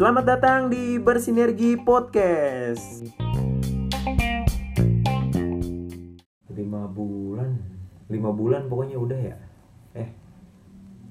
Selamat datang di Bersinergi Podcast. Lima bulan, lima bulan pokoknya udah ya. Eh,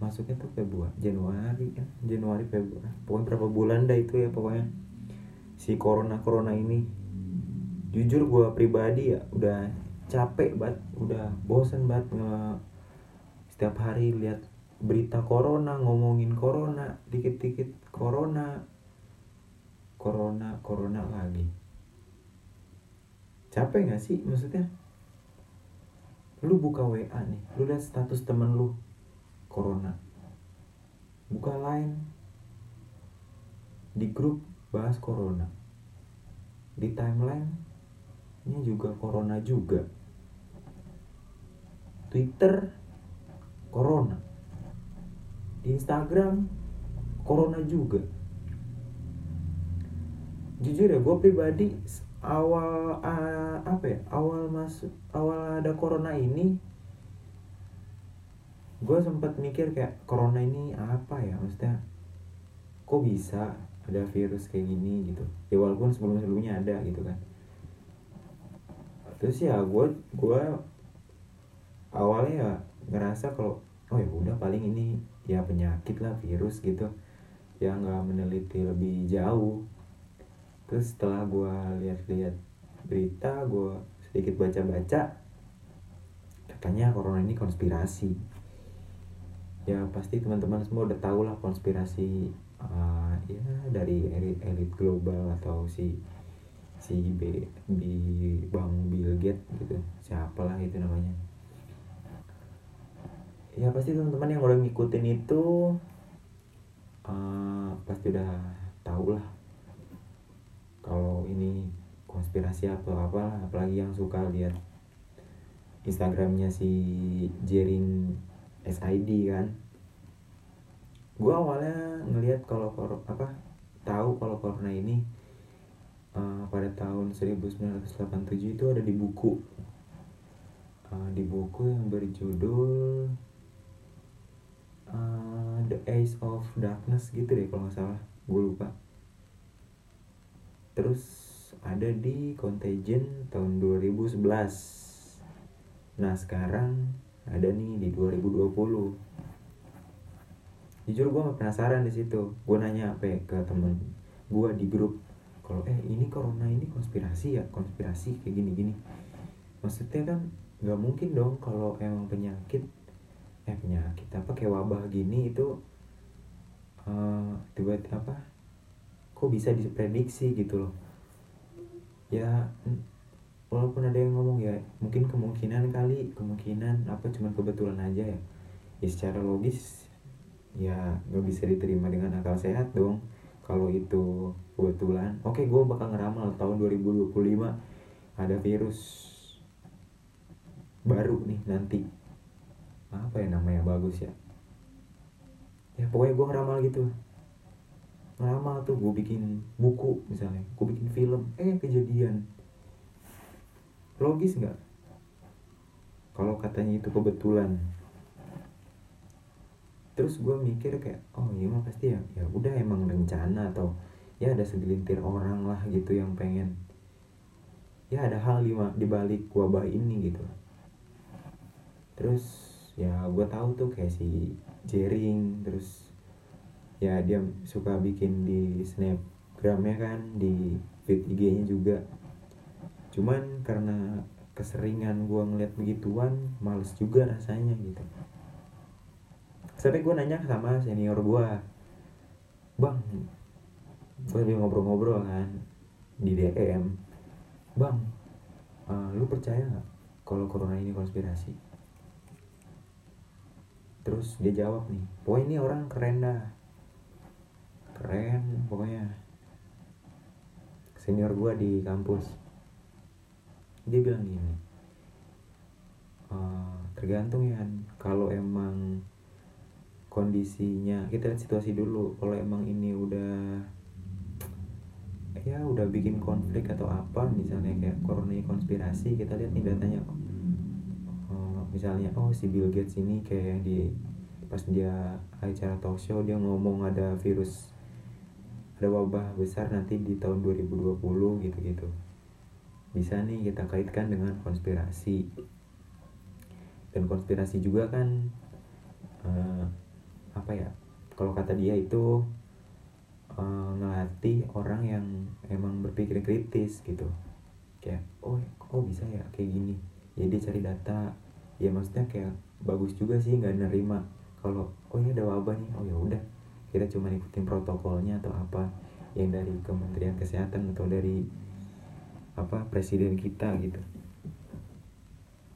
masuknya tuh Februari, Januari kan, Januari Februari. Pokoknya berapa bulan dah itu ya pokoknya. Si corona corona ini, jujur gue pribadi ya udah capek banget, udah bosan banget nge setiap hari lihat berita corona ngomongin corona dikit-dikit corona corona corona lagi. Capek gak sih maksudnya? Lu buka WA nih lu lihat status temen lu corona. Buka lain. Di grup bahas corona. Di timeline nya juga corona juga. Twitter corona. Di Instagram corona juga jujur ya gue pribadi awal uh, apa ya awal masuk awal ada corona ini gue sempat mikir kayak corona ini apa ya maksudnya? Kok bisa ada virus kayak gini? Gitu. Ya walaupun sebelum sebelumnya ada gitu kan. Terus ya gue gue awalnya ya ngerasa kalau oh ya udah paling ini ya penyakit lah virus gitu ya nggak meneliti lebih jauh terus setelah gue lihat-lihat berita gue sedikit baca-baca katanya corona ini konspirasi. Ya pasti teman-teman semua udah tahu lah konspirasi uh, ya dari elit elit global atau si si B, B Bang Bill Gates gitu. Siapalah itu namanya. Ya pasti teman-teman yang udah ngikutin itu uh, pasti udah tahu lah kalau ini konspirasi atau apa apalagi yang suka lihat Instagramnya si Jerin SID kan. Gue awalnya ngelihat kalau apa tahu kalau corona ini uh, pada tahun 1987 itu ada di buku. Uh, di buku yang berjudul uh, The Age of Darkness gitu deh kalau nggak salah. Gue lupa terus ada di Contagion tahun 2011 nah sekarang ada nih di 2020 jujur gue penasaran di situ. Gue nanya apa ya ke temen gue di grup. Kalau eh ini corona ini konspirasi ya? Konspirasi kayak gini gini maksudnya kan nggak mungkin dong kalau emang penyakit eh penyakit apa kayak wabah gini itu uh, tiba-tiba apa kok bisa diprediksi gitu loh. Ya walaupun ada yang ngomong ya mungkin kemungkinan kali kemungkinan apa cuman kebetulan aja ya. Ya secara logis ya nggak bisa diterima dengan akal sehat dong. Kalau itu kebetulan oke gue bakal ngeramal tahun 2025 ada virus baru nih nanti. Apa ya namanya bagus ya. Ya pokoknya gue ngeramal gitu ngeramal tuh gue bikin buku misalnya gue bikin film eh kejadian. Logis nggak? Kalau katanya itu kebetulan. Terus gue mikir kayak oh iya mah pasti ya. Ya udah emang rencana atau ya ada segelintir orang lah gitu yang pengen. Ya ada hal di, di balik wabah ini gitu. Terus ya gue tahu tuh kayak si Jering terus ya dia suka bikin di snapgramnya kan di feed IG-nya juga. Cuman karena keseringan gue ngeliat begituan males juga rasanya gitu. Sampai gue nanya sama senior gue bang gue lagi ngobrol-ngobrol kan di DM bang uh, lu percaya nggak kalau corona ini konspirasi? Terus dia jawab nih pokoknya ini orang keren dah keren pokoknya. Senior gue di kampus. Dia bilang gini uh, tergantung ya kalau emang kondisinya kita lihat situasi dulu. Kalau emang ini udah ya udah bikin konflik atau apa misalnya kayak corona konspirasi kita lihat nih datanya uh, misalnya oh si Bill Gates ini kayak di pas dia acara talk show dia ngomong ada virus ada wabah besar nanti di tahun 2020 gitu-gitu. Bisa nih kita kaitkan dengan konspirasi. Dan konspirasi juga kan uh, apa ya kalau kata dia itu uh, ngelatih orang yang emang berpikir kritis gitu. Kayak oh oh bisa ya kayak gini? Jadi ya, cari data. Ya maksudnya kayak bagus juga sih nggak nerima. Kalau oh ini ada wabah nih. Oh ya udah kita cuma ikutin protokolnya atau apa yang dari Kementerian Kesehatan atau dari apa presiden kita gitu.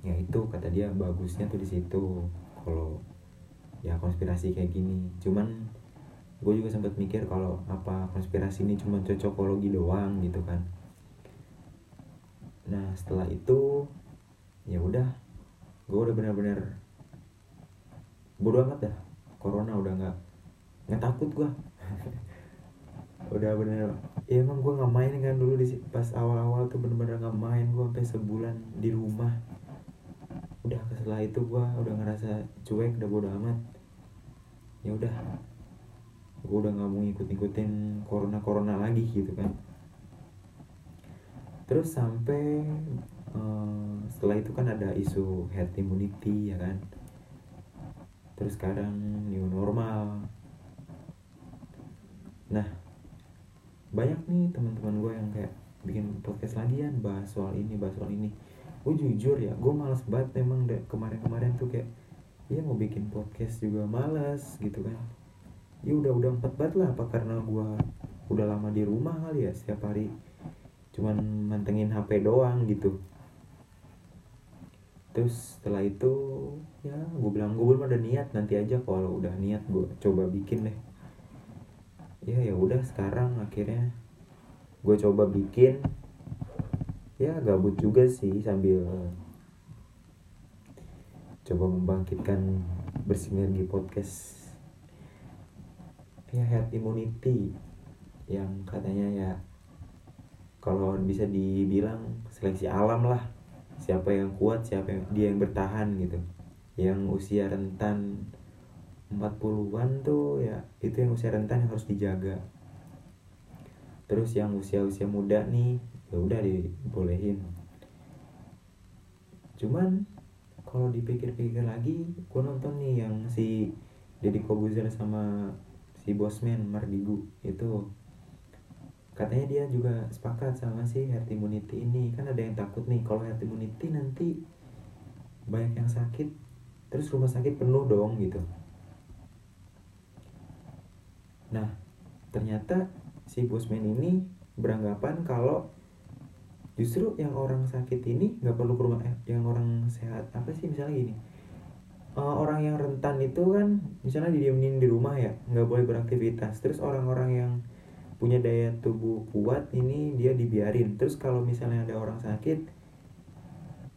Ya itu kata dia bagusnya tuh di situ kalau ya konspirasi kayak gini. Cuman gue juga sempat mikir kalau apa konspirasi ini cuma cocokologi doang gitu kan. Nah setelah itu ya udah gue udah bener-bener bodo amat dah corona udah nggak nggak takut gue udah bener. Ya emang gue nggak main kan dulu di pas awal-awal tuh bener-bener nggak main gue sampai sebulan di rumah. Udah setelah itu gue udah ngerasa cuek udah bodo amat. Ya udah. Gue udah nggak mau ngikut-ngikutin corona corona lagi gitu kan. Terus sampai uh, setelah itu kan ada isu herd immunity ya kan. Terus sekarang new normal nah banyak nih teman-teman gue yang kayak bikin podcast lagi ya bahas soal ini bahas soal ini. Gue jujur ya gue malas banget memang deh kemarin-kemarin tuh kayak ya mau bikin podcast juga malas gitu kan. Ya udah udah empat banget lah apa karena gue udah lama di rumah kali ya setiap hari cuman mantengin HP doang gitu. Terus setelah itu ya gue bilang gue belum ada niat nanti aja kalau udah niat gue coba bikin deh ya ya udah sekarang akhirnya gue coba bikin. Ya gabut juga sih sambil coba membangkitkan bersinergi podcast. Ya health immunity yang katanya ya kalau bisa dibilang seleksi alam lah. Siapa yang kuat siapa yang dia yang bertahan gitu. Yang usia rentan 40-an tuh ya itu yang usia rentan yang harus dijaga. Terus yang usia-usia muda nih ya udah dibolehin. Cuman kalau dipikir-pikir lagi gue nonton nih yang si Deddy Kobuzer sama si Bosman Mardigu itu. Katanya dia juga sepakat sama si herd immunity ini. Kan ada yang takut nih kalau herd immunity nanti banyak yang sakit terus rumah sakit penuh dong gitu Nah, ternyata si bosman ini beranggapan kalau justru yang orang sakit ini nggak perlu ke rumah eh, yang orang sehat. Apa sih misalnya gini uh, orang yang rentan itu kan misalnya didiemin di rumah ya nggak boleh beraktivitas. Terus orang-orang yang punya daya tubuh kuat ini dia dibiarin. Terus kalau misalnya ada orang sakit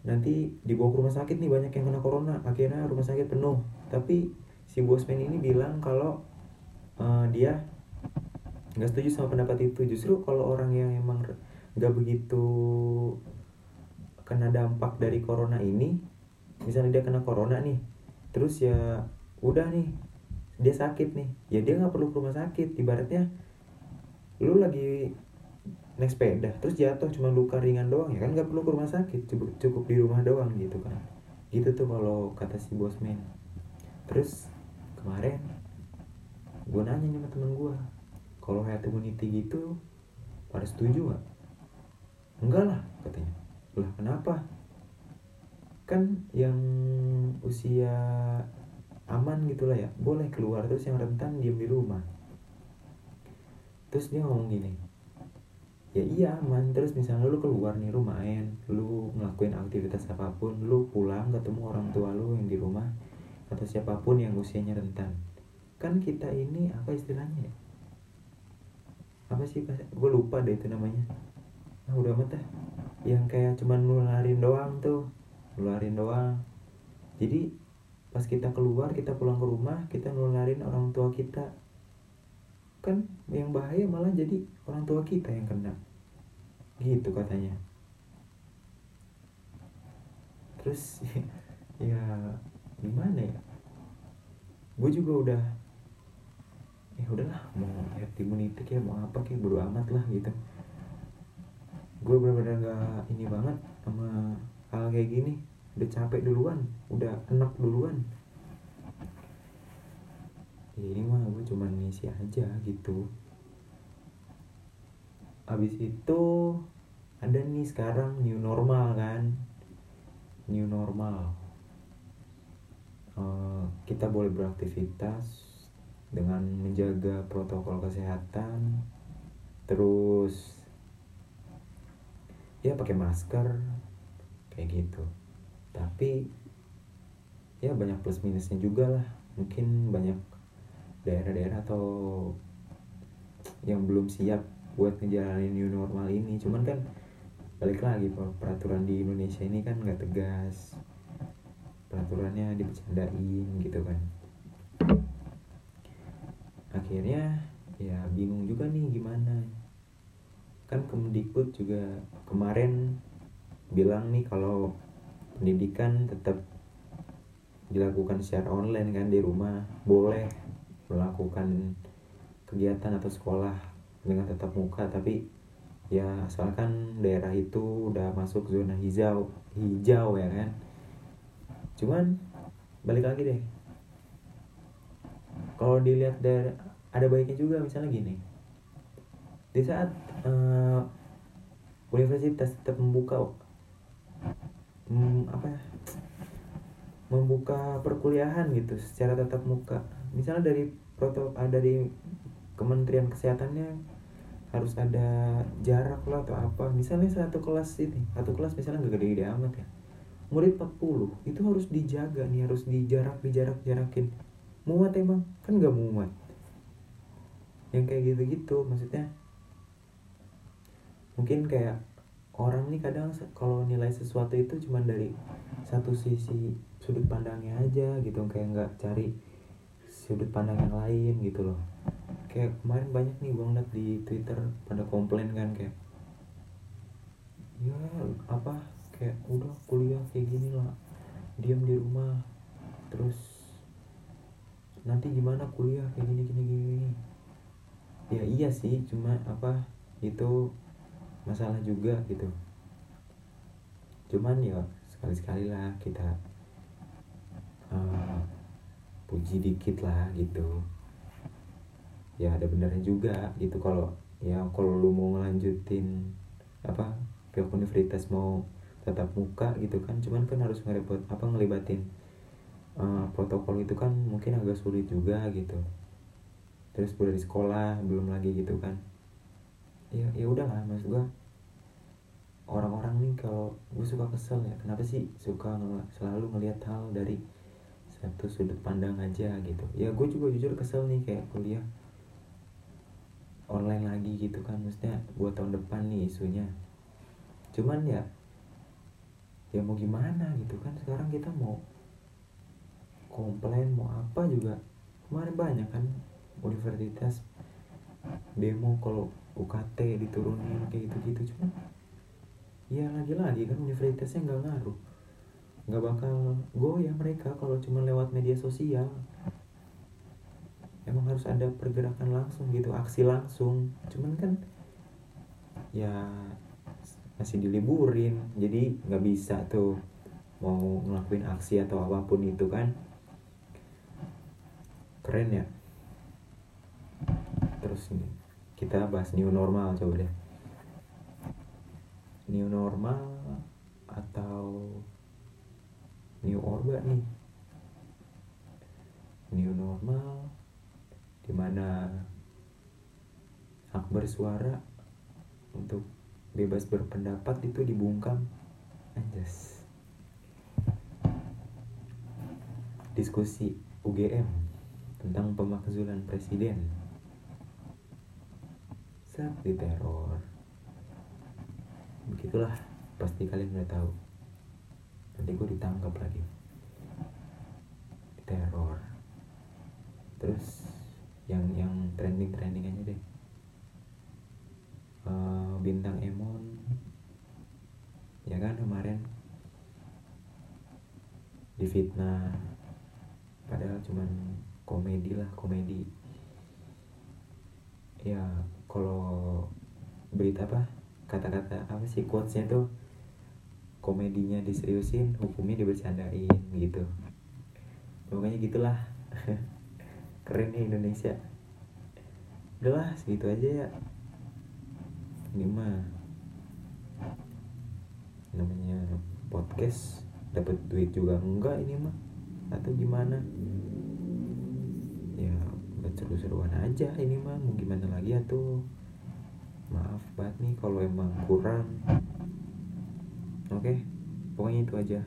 nanti dibawa ke rumah sakit nih banyak yang kena corona. Akhirnya rumah sakit penuh. Tapi si bosman ini bilang kalau uh, dia nggak setuju sama pendapat itu. Justru kalau orang yang emang nggak begitu kena dampak dari corona ini misalnya dia kena corona nih terus ya udah nih dia sakit nih. Ya dia nggak perlu ke rumah sakit. Ibaratnya lu lagi naik sepeda terus jatuh cuma luka ringan doang ya kan nggak perlu ke rumah sakit. Cukup cukup di rumah doang gitu kan. Gitu tuh kalau kata si bosman. Terus kemarin gue nanya sama temen gue kalau herd immunity gitu pada setuju gak? enggak lah katanya. Lah kenapa? Kan yang usia aman gitulah ya boleh keluar terus yang rentan diem di rumah. Terus dia ngomong gini ya iya aman terus misalnya lu keluar nih rumah main lu ngelakuin aktivitas apa pun lu pulang ketemu orang tua lu yang di rumah atau siapa pun yang usianya rentan kan kita ini apa istilahnya ya? Apa sih gue lupa deh itu namanya. Nah udah amat dah. Yang kayak cuman nularin doang tuh. Nularin doang. Jadi pas kita keluar kita pulang ke rumah kita nularin orang tua kita. Kan yang bahaya malah jadi orang tua kita yang kena. Gitu katanya. Terus ya gimana ya? Gue juga udah ya udahlah mau herd immunity kayak mau apa kayak bodo amat lah gitu. Gue bener-bener gak ini banget sama hal kayak gini. Udah capek duluan udah enak duluan. Ya ini mah gue cuman ngisi aja gitu. Abis itu ada nih sekarang new normal kan? New normal. Uh, kita boleh beraktivitas dengan menjaga protokol kesehatan terus ya pakai masker kayak gitu. Tapi ya banyak plus minusnya juga lah. Mungkin banyak daerah-daerah atau yang belum siap buat ngejalanin new normal ini. Cuman kan balik lagi peraturan di Indonesia ini kan nggak tegas. Peraturannya dibercandain gitu kan akhirnya ya bingung juga nih gimana. Kan Kemdikbud juga kemarin bilang nih kalau pendidikan tetap dilakukan secara online kan di rumah boleh melakukan kegiatan atau sekolah dengan tetap muka tapi ya asalkan daerah itu udah masuk zona hijau hijau ya kan. Cuman balik lagi deh. Kalau dilihat dari ada baiknya juga misalnya gini. Di saat uh, universitas tetap membuka um, apa ya membuka perkuliahan gitu secara tatap muka. Misalnya dari protokol uh, dari Kementerian Kesehatannya harus ada jarak lah atau apa. Misalnya satu kelas ini satu kelas misalnya nggak gede-gede amat ya. Murid 40 itu harus dijaga nih harus dijarak dijarak jarakin muat emang kan nggak muat yang kayak gitu-gitu maksudnya mungkin kayak orang nih kadang kalau nilai sesuatu itu cuma dari satu sisi sudut pandangnya aja gitu kayak nggak cari sudut pandang yang lain gitu loh. Kayak kemarin banyak nih gue ngeliat di twitter pada komplain kan kayak ya apa kayak udah kuliah kayak gini lah diam di rumah terus nanti gimana kuliah kayak gini gini gini ya iya sih cuma apa itu masalah juga gitu. Cuman ya sekali sekali lah kita uh, puji dikit lah gitu. Ya ada benarnya juga gitu. Kalau ya kalau lu mau ngelanjutin apa pihak universitas mau tetap muka gitu kan cuman kan harus ngerepot apa ngelibatin uh, protokol itu kan mungkin agak sulit juga gitu terus udah di sekolah belum lagi gitu kan. Ya ya udah lah mas gue orang-orang nih kalau gue suka kesel ya kenapa sih suka ng selalu ngelihat hal dari satu sudut pandang aja gitu. Ya gue juga jujur kesel nih kayak kuliah online lagi gitu kan maksudnya buat tahun depan nih isunya. Cuman ya ya mau gimana gitu kan sekarang kita mau komplain mau apa juga. Kemarin banyak kan universitas demo kalau UKT diturunin kayak gitu-gitu. Cuman ya lagi-lagi kan universitasnya nggak ngaruh. Nggak bakal goyah mereka kalau cuma lewat media sosial. Emang harus ada pergerakan langsung gitu aksi langsung. Cuman kan ya masih diliburin. Jadi nggak bisa tuh mau ngelakuin aksi atau apa pun itu kan. Keren ya nih kita bahas new normal coba deh. New normal atau new orba nih? New normal di mana hak bersuara untuk bebas berpendapat itu dibungkam. Anjas. Diskusi UGM tentang pemakzulan presiden saat diteror begitulah pasti kalian udah tahu. Nanti gue ditangkap lagi. Diteror terus yang yang trending trending aja deh. Uh, bintang Emon. Ya kan kemarin. Difitnah padahal cuman komedi lah komedi. Ya kalau berita apa kata-kata apa sih quotesnya tuh komedinya diseriusin hukumnya dibercandain gitu. Pokoknya gitulah. Keren ya Indonesia. Udahlah segitu aja ya. Ini mah namanya podcast dapat duit juga enggak ini mah? Atau gimana? Ya seru-seruan aja ini mah mau gimana lagi ya tuh? Maaf banget nih kalau emang kurang. Oke pokoknya itu aja